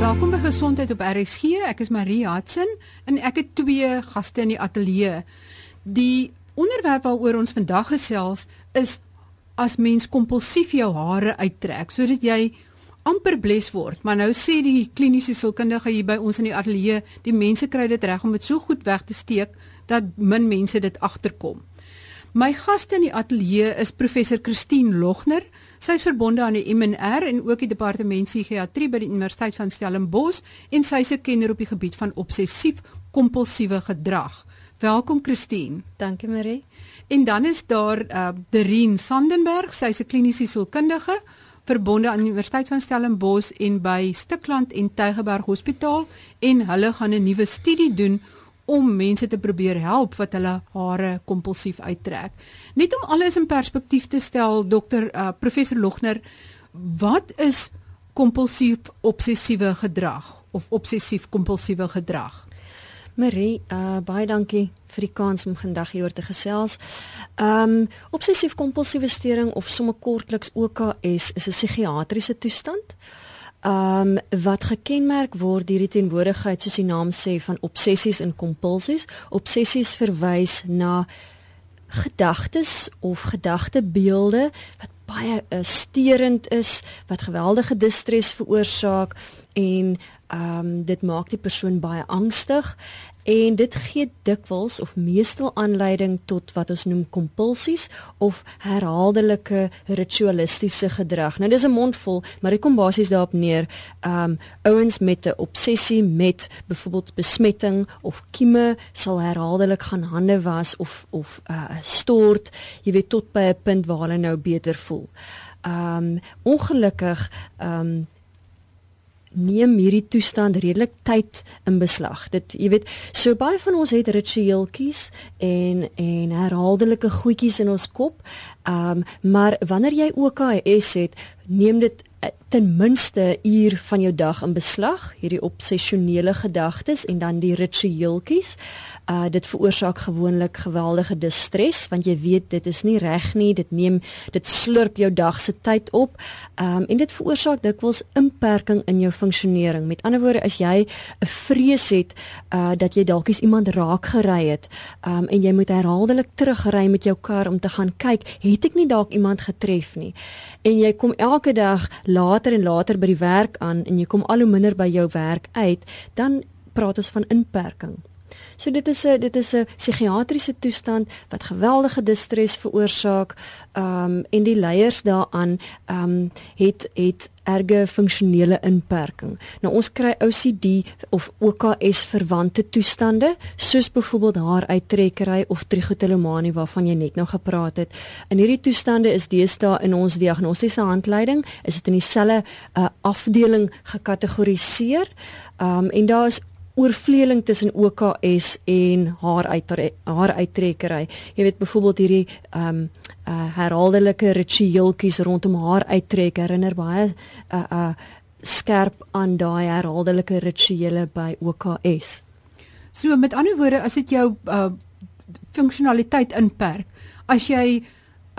Welkom by Gesondheid op RSG. Ek is Marie Hudson en ek het twee gaste in die ateljee. Die onderwerp waaroor ons vandag gesels is as mens kompulsief jou hare uittrek sodat jy amper bles word. Maar nou sê die kliniese sielkundige hier by ons in die ateljee, die mense kry dit reg om dit so goed weg te steek dat min mense dit agterkom. My gaste in die ateljee is professor Christine Logner. Sy is verbonde aan die MNR en ook die departement psigiatrie by die Universiteit van Stellenbosch en sy is 'n kenner op die gebied van obsessief-kompulsiewe gedrag. Welkom Christine. Dankie Marie. En dan is daar uh Derien Sandenberg, sy is 'n kliniese sielkundige verbonde aan die Universiteit van Stellenbosch en by Stikland en Tygerberg Hospitaal en hulle gaan 'n nuwe studie doen om mense te probeer help wat hulle hare kompulsief uittrek. Net om alles in perspektief te stel, dokter uh, professor Logner, wat is kompulsief obsessiewe gedrag of obsessief kompulsiewe gedrag? Marie, uh, baie dankie vir die kans om vandag hier te gesels. Ehm um, obsessief kompulsiewe storing of sommer kortliks OKS is 'n psigiatriese toestand um, wat gekenmerk word deur die teenwoordigheid soos die naam sê van obsessies en kompulsies. Obsessies verwys na gedagtes of gedagtebeelde wat baie uh, steurend is, wat geweldige distres veroorsaak en ehm um, dit maak die persoon baie angstig en dit gee dikwels of meestal aanleiding tot wat ons noem kompulsies of herhaaldelike ritualistiese gedrag. Nou dis 'n mondvol, maar dit kom basies daarop neer, um ouens met 'n obsessie met byvoorbeeld besmetting of kieme sal herhaaldelik gaan hande was of of uh stort, jy weet tot by 'n punt waar hulle nou beter voel. Um ongelukkig um neem hierdie toestand redelik tyd in beslag. Dit jy weet, so baie van ons het ritueeltjies en en herhaaldelike goedjies in ons kop. Ehm um, maar wanneer jy OKS het, neem dit ten minste 'n uur van jou dag in beslag, hierdie obsessionele gedagtes en dan die ritueeltjies. Uh dit veroorsaak gewoonlik geweldige distres want jy weet dit is nie reg nie, dit neem dit slurp jou dag se tyd op. Um en dit veroorsaak dikwels inperking in jou funksionering. Met ander woorde, as jy 'n vrees het uh dat jy dalk eens iemand raak gery het, um en jy moet herhaaldelik terugry met jou kar om te gaan kyk, het ek nie dalk iemand getref nie. En jy kom elke dag later en later by die werk aan en jy kom al hoe minder by jou werk uit, dan praat ons van inperking. So dit is 'n dit is 'n psigiatriese toestand wat geweldige distres veroorsaak. Ehm um, en die leiers daaraan ehm um, het het erge funksionele inperking. Nou ons kry OCD of OKS verwante toestande soos byvoorbeeld haar uittrekkery of trichotillomanie waarvan jy net nou gepraat het. In hierdie toestande is deesdae in ons diagnostiese handleiding is dit in dieselfde uh, afdeling gekategoriseer. Um, en daar is oorvleeling tussen OKS en haar uit haar uittrekkery. Jy weet byvoorbeeld hierdie ehm um, uh, herhaaldelike ritueeltjies rondom haar uittrek herinner baie uh uh skerp aan daai herhaaldelike rituele by OKS. So met ander woorde, as dit jou uh funksionaliteit inperk, as jy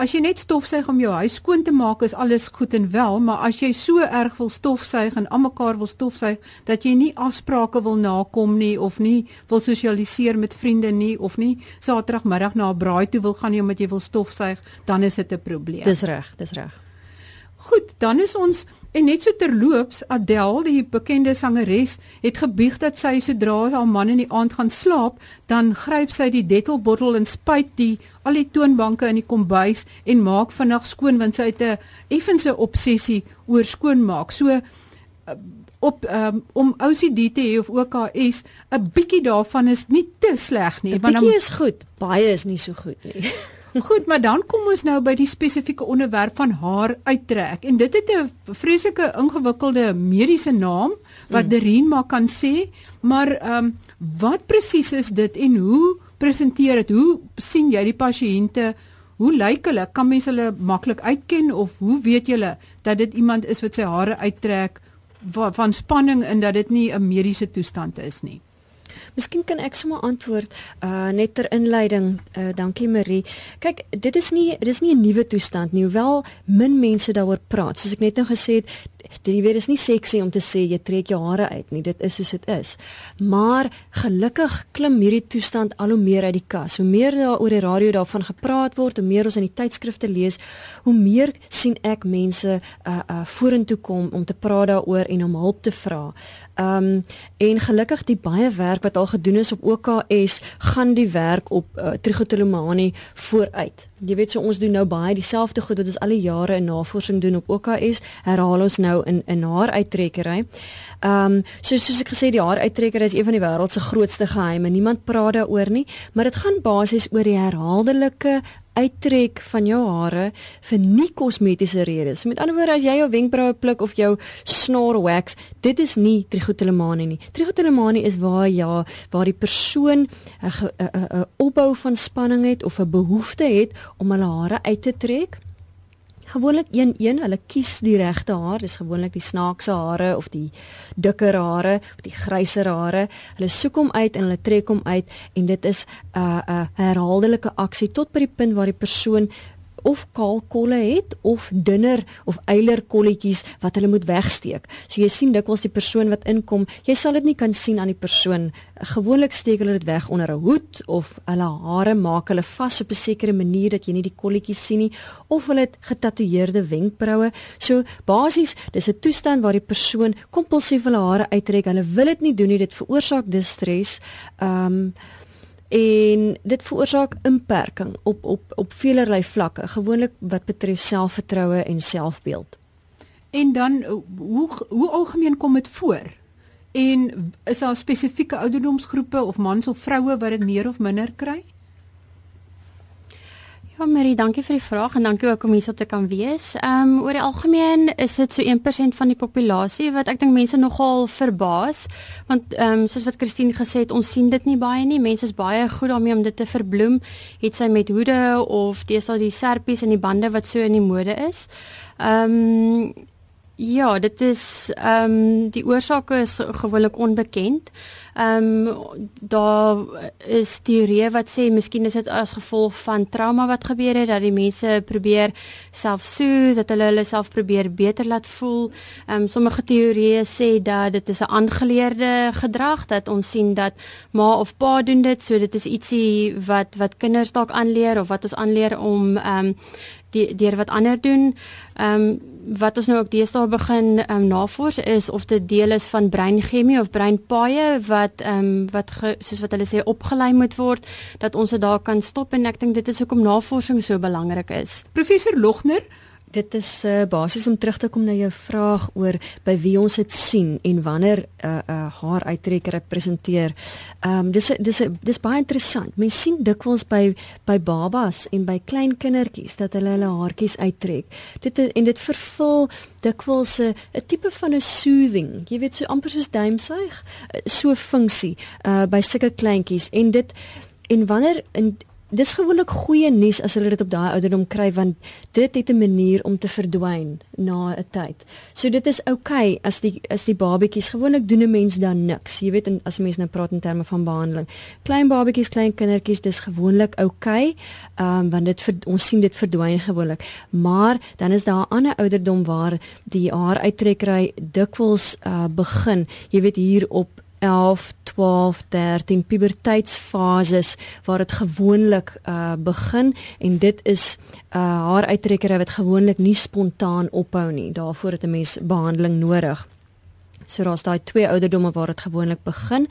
As jy net stofsuig om jou huis skoon te maak is alles goed en wel, maar as jy so erg wil stofsuig en almekaar wil stofsuig dat jy nie afsprake wil nakom nie of nie wil sosialiseer met vriende nie of nie Saterdagmiddag na 'n braai toe wil gaan nie omdat jy wil stofsuig, dan is dit 'n probleem. Dis reg, dis reg. Goed, dan is ons En net so terloops, Adele, die bekende sangeres, het gebieg dat sy sodra haar man in die aand gaan slaap, dan gryp sy die dettelbottel en spuit die al die toonbanke in die kombuis en maak vinnig skoon want sy het 'n effense obsessie oor skoonmaak. So eh, op um, om OCD te hê of OKS, 'n bietjie daarvan is nie te sleg nie, want 'n bietjie is goed, baie is nie so goed nie. Goed, maar dan kom ons nou by die spesifieke onderwerp van haar uittrek. En dit het 'n vreeslike ingewikkelde mediese naam wat mm. Derien maar kan sê, maar ehm um, wat presies is dit en hoe presenteer dit? Hoe sien jy die pasiënte? Hoe lyk hulle? Kan mens hulle maklik uitken of hoe weet jy dat dit iemand is wat sy hare uittrek van spanning en dat dit nie 'n mediese toestand is nie? Miskien kan ek sommer antwoord uh net ter inleiding. Uh dankie Marie. Kyk, dit is nie dis nie 'n nuwe toestand nie, hoewel min mense daaroor praat. Soos ek net nou gesê het, jy weet is nie seksie om te sê jy trek jou hare uit nie. Dit is soos dit is. Maar gelukkig klim hierdie toestand al hoe meer uit die kas. Hoe meer daar oor die radio daarvan gepraat word, hoe meer ons in die tydskrifte lees, hoe meer sien ek mense uh uh vorentoe kom om te praat daaroor en om hulp te vra. Um, en gelukkig die baie werk wat al gedoen is op OKS gaan die werk op uh, trichotillomanie vooruit. Jy weet so ons doen nou baie dieselfde goed wat ons al die jare in navorsing doen op OKS, herhaal ons nou in in haar uittrekkery. Ehm um, so soos ek gesê die haar uittrekker is een van die wêreld se grootste geheime. Niemand praat daaroor nie, maar dit gaan basies oor die herhaaldelike uittrek van jou hare vir nie kosmetiese redes. So met ander woorde as jy jou wenkbroue pluk of jou snor wax, dit is nie trichotillomanie nie. Trichotillomanie is waar ja, waar die persoon 'n opbou van spanning het of 'n behoefte het om hulle hare uit te trek gewoonlik een een hulle kies die regte haar. Dis gewoonlik die snaakse hare of die dikker hare of die gryser hare hulle soek hom uit en hulle trek hom uit en dit is 'n uh, 'n uh, herhaaldelike aksie tot by die punt waar die persoon of kaal kolle het of dunner of eiler kolletjies wat hulle moet wegsteek. So jy sien dikwels die persoon wat inkom, jy sal dit nie kan sien aan die persoon. Gewoonlik steek hulle dit weg onder 'n hoed of hulle hare maak hulle vas op 'n sekere manier dat jy nie die kolletjies sien nie of hulle het getatoeëerde wenkbroue. So basies, dis 'n toestand waar die persoon kompulsief hulle hare uittrek. Hulle wil dit nie doen nie, dit veroorsaak distress. Ehm um, en dit veroorsaak inperking op op op veelerlei vlakke gewoonlik wat betref selfvertroue en selfbeeld. En dan hoe hoe algemeen kom dit voor? En is daar spesifieke ouderdomsgroepe of mans of vroue wat dit meer of minder kry? Ja, Marie, dankie vir die vraag en dankie ook om hier so te kan wees. Ehm um, oor die algemeen is dit so 1% van die populasie wat ek dink mense nogal verbaas want ehm um, soos wat Christine gesê het, ons sien dit nie baie nie. Mense is baie goed daarmee om dit te verbloem, het sy met hoede of deesdae die serpies en die bande wat so in die mode is. Ehm um, Ja, dit is ehm um, die oorsake is gewoonlik onbekend. Ehm um, daar is teorieë wat sê miskien is dit as gevolg van trauma wat gebeur het dat die mense probeer self soos dat hulle hulle self probeer beter laat voel. Ehm um, sommige teorieë sê dat dit is 'n aangeleerde gedrag dat ons sien dat ma of pa doen dit, so dit is ietsie wat wat kinders dalk aanleer of wat ons aanleer om ehm um, deur wat ander doen. Ehm um, wat ons nou ook deesdae begin ehm um, navors is of dit deel is van breinchemie of breinpaaie wat ehm um, wat ge, soos wat hulle sê opgelei moet word dat ons dit daar kan stop en ek dink dit is hoekom navorsing so belangrik is. Professor Logner, Dit is uh, basies om terug te kom na jou vraag oor by wie ons dit sien en wanneer 'n uh, eh, uh, eh, haar uittrekker representeer. Ehm um, dis dis dis baie interessant. Mens sien dikwels by by babas en by klein kindertjies dat hulle hulle haartjies uittrek. Dit en dit vervul dikwels 'n 'n tipe van 'n soothing. Jy weet so amper soos duimsuig, so 'n funksie uh by sulke kleintjies en dit en wanneer in dis gewoonlik goeie nuus as hulle dit op daai ouderdom kry want dit het 'n manier om te verdwyn na 'n tyd. So dit is oukei okay as die as die babetjies gewoonlik doen 'n mens dan niks. Jy weet as mense nou praat in terme van behandeling. Klein babetjies, klein kindertjies, dis gewoonlik oukei. Okay, ehm um, want dit ons sien dit verdwyn gewoonlik. Maar dan is daar 'n ander ouderdom waar die haar uittrekkery dikwels uh, begin. Jy weet hier op 11, 12, 13 puberteitsfases waar dit gewoonlik uh begin en dit is uh haar uittrekkery wat gewoonlik nie spontaan ophou nie. Daarvoor het 'n mens behandeling nodig. So daar's daai twee ouderdomme waar dit gewoonlik begin.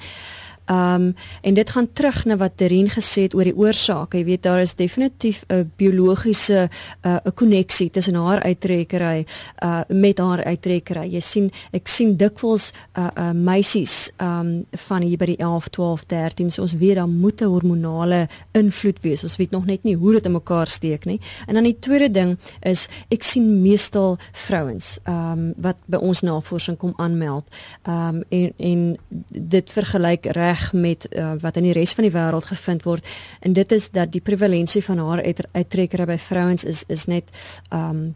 Ehm um, en dit gaan terug na wat Terien gesê het oor die oorsake. Jy weet daar is definitief 'n biologiese uh, 'n koneksie tussen haar uittrekkery uh met haar uittrekkery. Jy sien ek sien dikwels uh, uh meisies ehm um, van hier by die 11, 12, 13. So ons weet daar moet 'n hormonale invloed wees. Ons weet nog net nie hoe dit in mekaar steek nie. En dan die tweede ding is ek sien meestal vrouens ehm um, wat by ons navorsing kom aanmeld. Ehm um, en en dit vergelyk reg reg met uh, wat in die res van die wêreld gevind word en dit is dat die prevalensie van haar uit, uittrekkery by vrouens is is net um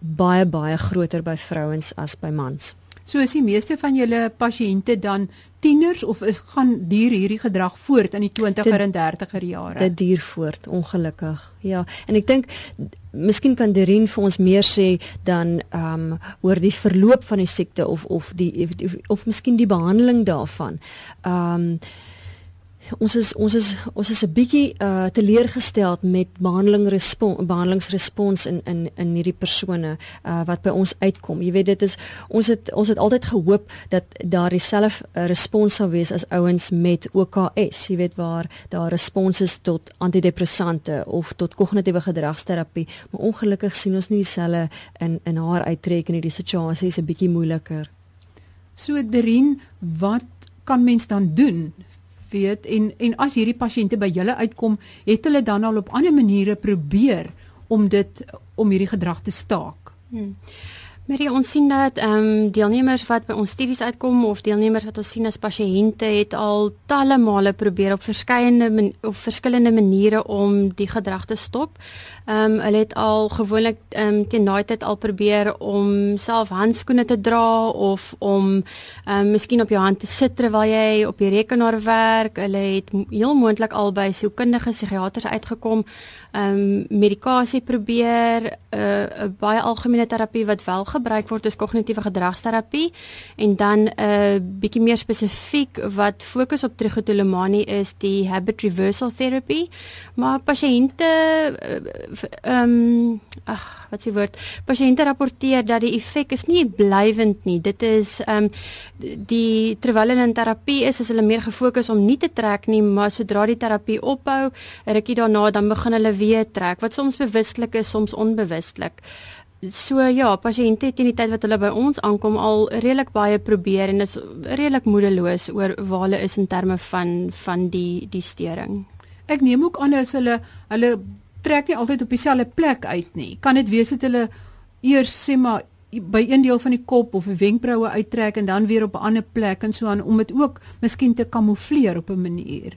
baie baie groter by vrouens as by mans. So is die meeste van julle pasiënte dan tieners of is gaan duur hierdie gedrag voort in die 20er en 30er jare? Dit duur voort, ongelukkig. Ja, en ek dink miskien kan Derien vir ons meer sê dan ehm um, oor die verloop van die siekte of of die of, of, of miskien die behandeling daarvan. Ehm um, ons is ons is ons is 'n bietjie uh teleurgestel met behandeling respons behandelingsrespons in in in hierdie persone uh wat by ons uitkom. Jy weet dit is ons het ons het altyd gehoop dat daar dieselfde uh, respons sou wees as ouens met OKS, jy weet waar daar respons is tot antidepressante of tot kognitiewe gedragsterapie, maar ongelukkig sien ons nie dieselfde in in haar uittrek in hierdie situasie is 'n bietjie moeiliker. So Derien, wat kan mens dan doen weet en en as hierdie pasiënte by julle uitkom, het hulle dan al op ander maniere probeer om dit om hierdie gedrag te staak. Hmm. Marie, ons sien dat ehm um, deelnemers wat by ons studies uitkom of deelnemers wat ons sien as pasiënte het al talle male probeer op verskeie op verskillende maniere om die gedrag te stop. Ehm um, hulle het al gewoonlik ehm um, teen daai tyd al probeer om self handskoene te dra of om ehm um, miskien op jou hand te sit terwyl jy op die rekenaar werk. Hulle het heel moontlik al by sielkundige psigiaters uitgekom ehm um, medikasie probeer, 'n uh, 'n baie algemene terapie wat wel gebruik word is kognitiewe gedragsterapie en dan 'n uh, bietjie meer spesifiek wat fokus op trichotillomanie is die habit reversal therapy. Maar pasiënte ehm um, ag, wat s'ie woord? Pasiënte rapporteer dat die effek is nie blywend nie. Dit is ehm um, die terwyl hulle in terapie is, is hulle meer gefokus om nie te trek nie, maar sodra die terapie ophou, rukkie daarna dan begin hulle weer trek wat soms bewustelik is, soms onbewustelik. So ja, pasiënte het in die tyd wat hulle by ons aankom al redelik baie probeer en is redelik moedeloos oor waar hulle is in terme van van die die stering. Ek neem ook aan as hulle hulle trek nie altyd op dieselfde plek uit nie. Kan dit wees dat hulle eers sê maar by een deel van die kop of 'n wenkbroue uittrek en dan weer op 'n ander plek en so aan om dit ook miskien te kamoufleer op 'n manier.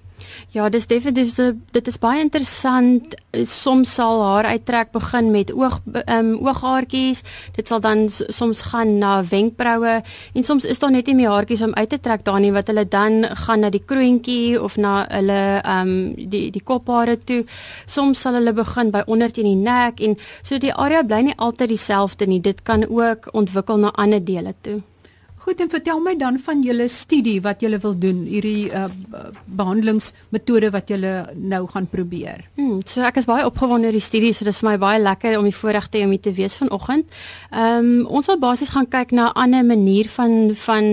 Ja, dis definitief dit is baie interessant. Soms sal haar uittrek begin met oog ehm um, ooghaartjies. Dit sal dan soms gaan na wenkbroue en soms is daar net nie meer haartjies om uit te trek daar nie wat hulle dan gaan na die kroontjie of na hulle ehm um, die die kophare toe. Soms sal hulle begin by onder teen die nek en so die area bly nie altyd dieselfde nie. Dit kan ook ontwikkel na ander dele toe. Goed en vertel my dan van julle studie wat julle wil doen, hierdie uh, behandelingsmetode wat julle nou gaan probeer. Hmm, so ek is baie opgewonde oor die studie, so dis vir my baie lekker om die voorreg te hê om hier te wees vanoggend. Ehm um, ons wil basies gaan kyk na 'n ander manier van van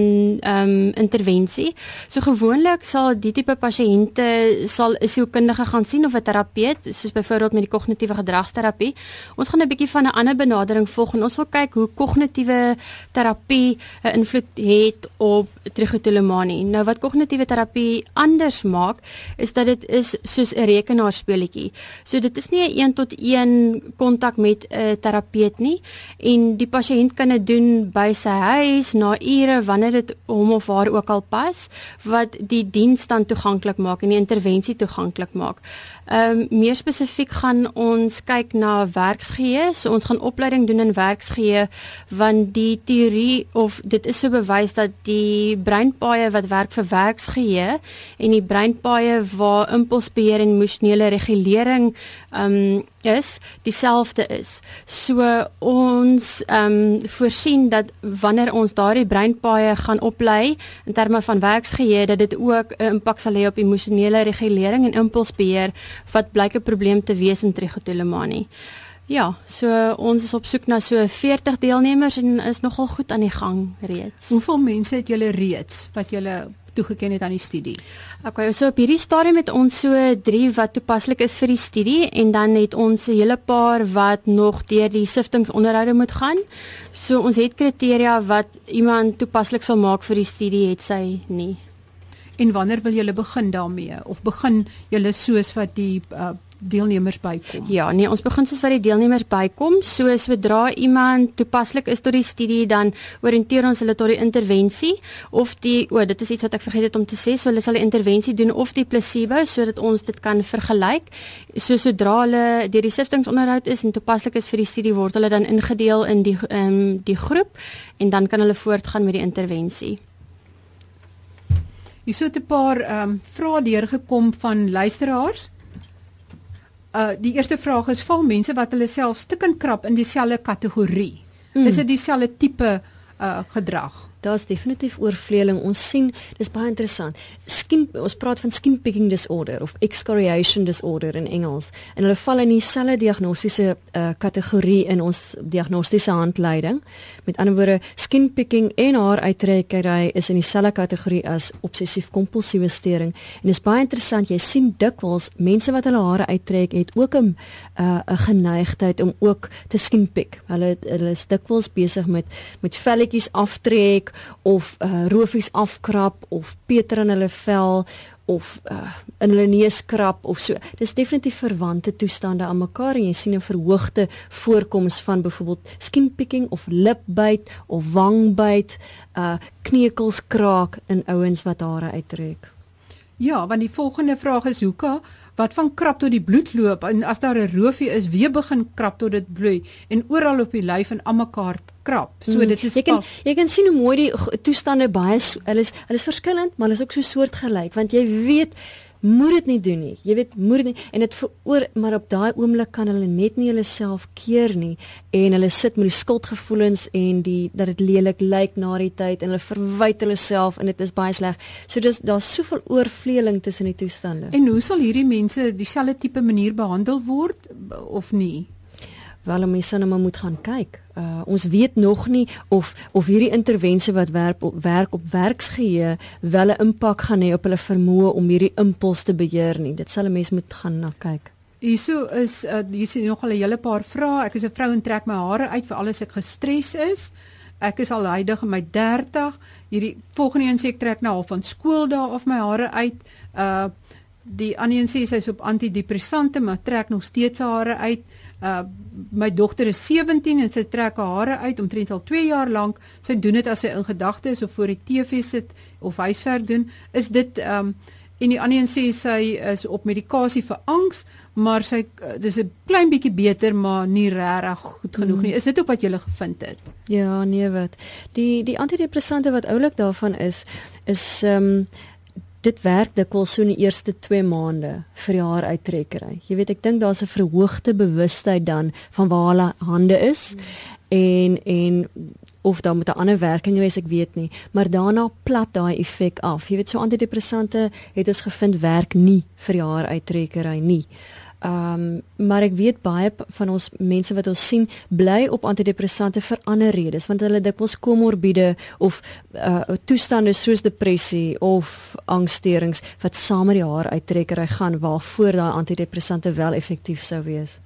ehm um, intervensie. So gewoonlik sal die tipe pasiënte sal 'n sielkundige gaan sien of 'n terapeut, soos byvoorbeeld met die kognitiewe gedragsterapie. Ons gaan 'n bietjie van 'n ander benadering volg en ons wil kyk hoe kognitiewe terapie 'n invloed het op trichotillomanie. Nou wat kognitiewe terapie anders maak, is dat dit is soos 'n rekenaarspeletjie. So dit is nie 'n een tot een kontak met 'n terapeut nie en die pasiënt kan dit doen by sy huis na ure wanneer dit hom of haar ook al pas wat die diens dan toeganklik maak en die intervensie toeganklik maak. Ehm um, meer spesifiek gaan ons kyk na werksgeheue. So ons gaan opleiding doen in werksgeheue want die teorie of dit is so bewys dat die breinpaaie wat werk vir werksgeheue en die breinpaaie waar impulsbeheer en emosionele regulering ehm um, is dieselfde is. So ons ehm um, voorsien dat wanneer ons daardie breinpaaie gaan oplei in terme van werksgeheue dat dit ook 'n impak sal hê op emosionele regulering en impulsbeheer wat blyk 'n probleem te wees in trichotillomanie. Ja, so ons is op soek na so 40 deelnemers en is nogal goed aan die gang reeds. Hoeveel mense het julle reeds wat julle toegeken het aan die studie? Okay, so op hierdie stadium het ons so 3 wat toepaslik is vir die studie en dan het ons 'n hele paar wat nog deur die siftingsonderhoude moet gaan. So ons het kriteria wat iemand toepaslik sal maak vir die studie het sy nie. En wanneer wil julle begin daarmee of begin julle soos wat die uh, deelnemers bykom? Ja, nee, ons begin soos wat die deelnemers bykom. So sodra iemand toepaslik is tot die studie, dan oriënteer ons hulle tot die intervensie of die o, oh, dit is iets wat ek vergeet het om te sê, so hulle sal die intervensie doen of die placebo sodat ons dit kan vergelyk. So sodra hulle deur die siftingsonderhoud is en toepaslik is vir die studie, word hulle dan ingedeel in die ehm um, die groep en dan kan hulle voortgaan met die intervensie. Hier so 'n paar ehm um, vrae deurgekom van luisteraars. Uh die eerste vraag is: val mense wat hulle self stikkend krap in dieselfde kategorie? Mm. Is dit dieselfde tipe uh gedrag? Daar's definitief oorvleeling. Ons sien, dis baie interessant. Skin ons praat van skin picking disorder of excoriation disorder in Engels en hulle val in dieselfde diagnostiese uh, kategorie in ons diagnostiese handleiding. Met ander woorde, skin picking en haar uittrekkery is in dieselfde kategorie as obsessief kompulsiewe storing. En dis baie interessant, jy sien dikwels mense wat hulle hare uittrek het ook 'n uh, 'n geneigtheid om ook te skin pick. Hulle hulle is dikwels besig met met velletjies aftrek of uh, rofies afkrap of peter in hulle vel of uh, in hulle neus krap of so. Dis definitief verwante toestande aan mekaar en jy sien 'n verhoogde voorkoms van byvoorbeeld skin picking of lipbyt of wangbyt, uh kneukels kraak in ouens wat hare uittrek. Ja, want die volgende vraag is hoeka wat van krap tot die bloed loop en as daar 'n rofie is, weer begin krap tot dit bloei en oral op die lyf en almekaar krap. So mm. dit is jy kan jy kan sien hoe mooi die toestande baie hulle is hulle is verskillend, maar hulle is ook so soortgelyk want jy weet moet dit nie doen nie. Jy weet, moet dit nie en dit veroor maar op daai oomblik kan hulle net nie hulle self keer nie en hulle sit met die skuldgevoelens en die dat dit lelik lyk na die tyd en hulle verwyd hulle self en dit is baie sleg. So dis daar's soveel oorvleeling tussen die toestande. En hoe sal hierdie mense dieselfde tipe manier behandel word of nie? Wel om mense nou moet gaan kyk. Uh ons weet nog nie of of hierdie intervensie wat werk op werk op werksgeheue wel 'n impak gaan hê op hulle vermoë om hierdie impuls te beheer nie. Dit sal 'n mens moet gaan na kyk. Hierso is uh, hier sien nog al 'n hele paar vrae. Ek is 'n vrou en trek my hare uit vir alles ek gestres is. Ek is al huidig in my 30. Hierdie volgende een sê ek trek nou al van skool daar of my hare uit. Uh die een sê sy's op antidepressante maar trek nog steeds hare uit. Uh my dogter is 17 en sy trek haar hare uit omtrent al 2 jaar lank. Sy doen dit as sy in gedagtes of voor die TV sit of huiswerk doen. Is dit um en die ander een sê sy is op medikasie vir angs, maar sy uh, dis 'n klein bietjie beter maar nie regtig goed genoeg nie. Mm. Is dit ook wat jy gele gevind het? Ja, nee wat. Die die antidepressante wat oulik daarvan is is um dit werk dikwels so in die eerste 2 maande vir die haar uittrekkery. Jy weet ek dink daar's 'n verhoogde bewustheid dan van waar hulle hande is mm. en en of dan met 'n ander werking wees ek weet nie, maar daarna plat daai effek af. Jy weet so antidepressante het ons gevind werk nie vir die haar uittrekkery nie. Um, maar ek weet baie van ons mense wat ons sien bly op antidepressante vir ander redes want hulle dikwels komorbiede of uh toestande soos depressie of angssterings wat saam met die haar uittrekkery gaan waarvoor daai antidepressante wel effektief sou wees.